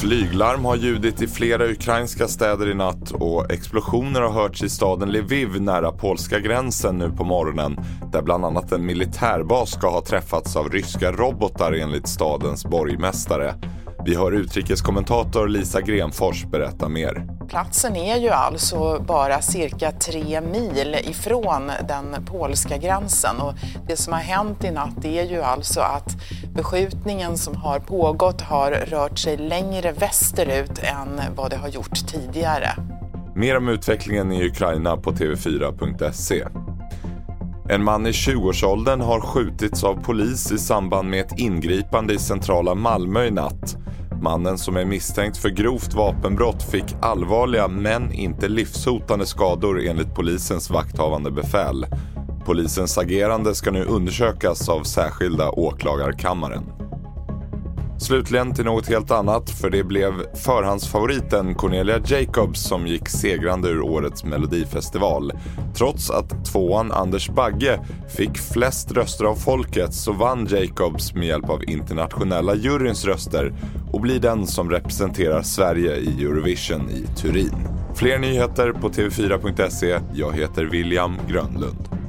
Flyglarm har ljudit i flera ukrainska städer i natt och explosioner har hörts i staden Lviv nära polska gränsen nu på morgonen där bland annat en militärbas ska ha träffats av ryska robotar enligt stadens borgmästare. Vi hör utrikeskommentator Lisa Grenfors berätta mer. Platsen är ju alltså bara cirka tre mil ifrån den polska gränsen och det som har hänt i natt är ju alltså att beskjutningen som har pågått har rört sig längre västerut än vad det har gjort tidigare. Mer om utvecklingen i Ukraina på tv4.se. En man i 20-årsåldern har skjutits av polis i samband med ett ingripande i centrala Malmö i natt. Mannen som är misstänkt för grovt vapenbrott fick allvarliga men inte livshotande skador enligt polisens vakthavande befäl. Polisens agerande ska nu undersökas av särskilda åklagarkammaren. Slutligen till något helt annat, för det blev förhandsfavoriten Cornelia Jacobs som gick segrande ur årets melodifestival. Trots att tvåan Anders Bagge fick flest röster av folket så vann Jacobs med hjälp av internationella juryns röster och blir den som representerar Sverige i Eurovision i Turin. Fler nyheter på tv4.se. Jag heter William Grönlund.